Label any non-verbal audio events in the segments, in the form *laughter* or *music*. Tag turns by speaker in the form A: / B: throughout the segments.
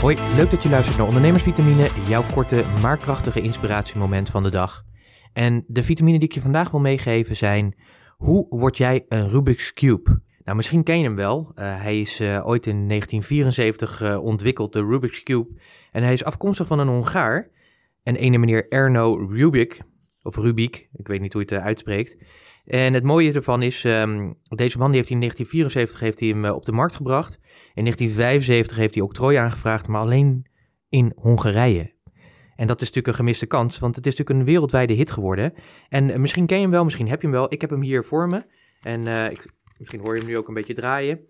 A: Hoi, leuk dat je luistert naar Ondernemersvitamine, jouw korte maar krachtige inspiratiemoment van de dag. En de vitamine die ik je vandaag wil meegeven zijn, hoe word jij een Rubik's Cube? Nou, misschien ken je hem wel. Uh, hij is uh, ooit in 1974 uh, ontwikkeld, de Rubik's Cube. En hij is afkomstig van een Hongaar. En ene meneer Erno Rubik, of Rubik, ik weet niet hoe je het uitspreekt. En het mooie ervan is, um, deze man die heeft in 1974 heeft hij hem op de markt gebracht. In 1975 heeft hij octrooi aangevraagd, maar alleen in Hongarije. En dat is natuurlijk een gemiste kans, want het is natuurlijk een wereldwijde hit geworden. En misschien ken je hem wel, misschien heb je hem wel. Ik heb hem hier voor me. En ik, misschien hoor je hem nu ook een beetje draaien.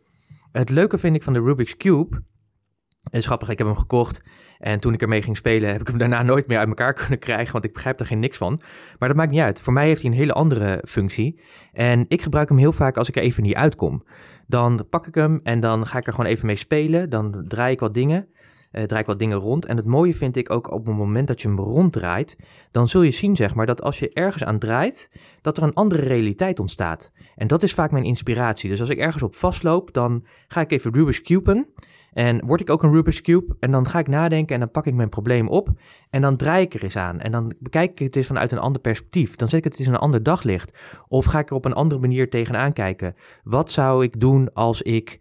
A: Het leuke vind ik van de Rubik's Cube. Het is grappig, ik heb hem gekocht. En toen ik ermee ging spelen, heb ik hem daarna nooit meer uit elkaar *laughs* kunnen krijgen. Want ik begrijp er geen niks van. Maar dat maakt niet uit. Voor mij heeft hij een hele andere functie. En ik gebruik hem heel vaak als ik er even niet uitkom. Dan pak ik hem en dan ga ik er gewoon even mee spelen. Dan draai ik wat dingen uh, draai ik wat dingen rond. En het mooie vind ik ook op het moment dat je hem ronddraait, dan zul je zien zeg maar dat als je ergens aan draait, dat er een andere realiteit ontstaat. En dat is vaak mijn inspiratie. Dus als ik ergens op vastloop, dan ga ik even Rubik's Cuben. En word ik ook een Rubik's Cube en dan ga ik nadenken en dan pak ik mijn probleem op en dan draai ik er eens aan. En dan bekijk ik het eens vanuit een ander perspectief. Dan zet ik het eens in een ander daglicht. Of ga ik er op een andere manier tegenaan kijken. Wat zou ik doen als ik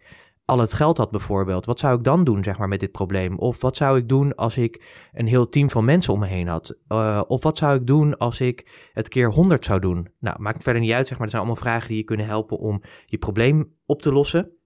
A: al het geld had bijvoorbeeld, wat zou ik dan doen zeg maar met dit probleem? Of wat zou ik doen als ik een heel team van mensen om me heen had? Uh, of wat zou ik doen als ik het keer 100 zou doen? Nou, maakt verder niet uit zeg maar. Er zijn allemaal vragen die je kunnen helpen om je probleem op te lossen.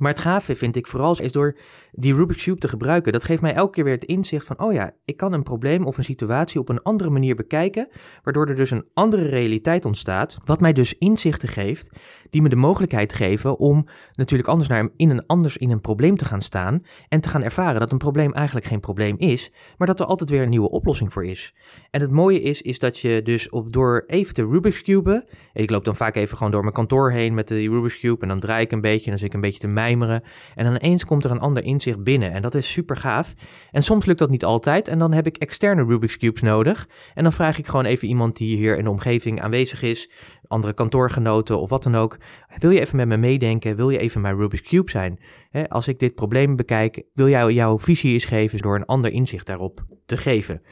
A: Maar het gave vind ik vooral is door die Rubik's Cube te gebruiken. Dat geeft mij elke keer weer het inzicht van, oh ja, ik kan een probleem of een situatie op een andere manier bekijken, waardoor er dus een andere realiteit ontstaat, wat mij dus inzichten geeft, die me de mogelijkheid geven om natuurlijk anders naar in een anders in een probleem te gaan staan en te gaan ervaren dat een probleem eigenlijk geen probleem is, maar dat er altijd weer een nieuwe oplossing voor is. En het mooie is, is dat je dus op, door even te Rubik's Cube, ik loop dan vaak even gewoon door mijn kantoor heen met de Rubik's Cube en dan draai ik een beetje en dan zit ik een beetje te en dan ineens komt er een ander inzicht binnen en dat is super gaaf. En soms lukt dat niet altijd en dan heb ik externe Rubik's Cubes nodig en dan vraag ik gewoon even iemand die hier in de omgeving aanwezig is, andere kantoorgenoten of wat dan ook, wil je even met me meedenken? Wil je even mijn Rubik's Cube zijn? als ik dit probleem bekijk, wil jij jouw visie eens geven door een ander inzicht daarop te geven?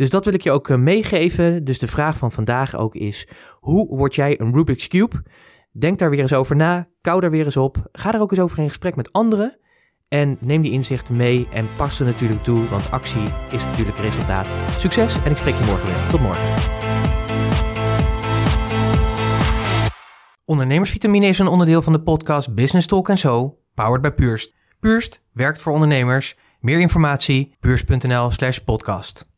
A: Dus dat wil ik je ook eh, meegeven. Dus de vraag van vandaag ook is: hoe word jij een Rubik's Cube? Denk daar weer eens over na. Kou daar weer eens op. Ga er ook eens over in gesprek met anderen. En neem die inzichten mee en pas ze natuurlijk toe, want actie is natuurlijk resultaat. Succes en ik spreek je morgen weer. Tot morgen. Ondernemersvitamine is een onderdeel van de podcast Business Talk Zo, powered by Purst. Purst werkt voor ondernemers. Meer informatie, puurst.nl slash podcast.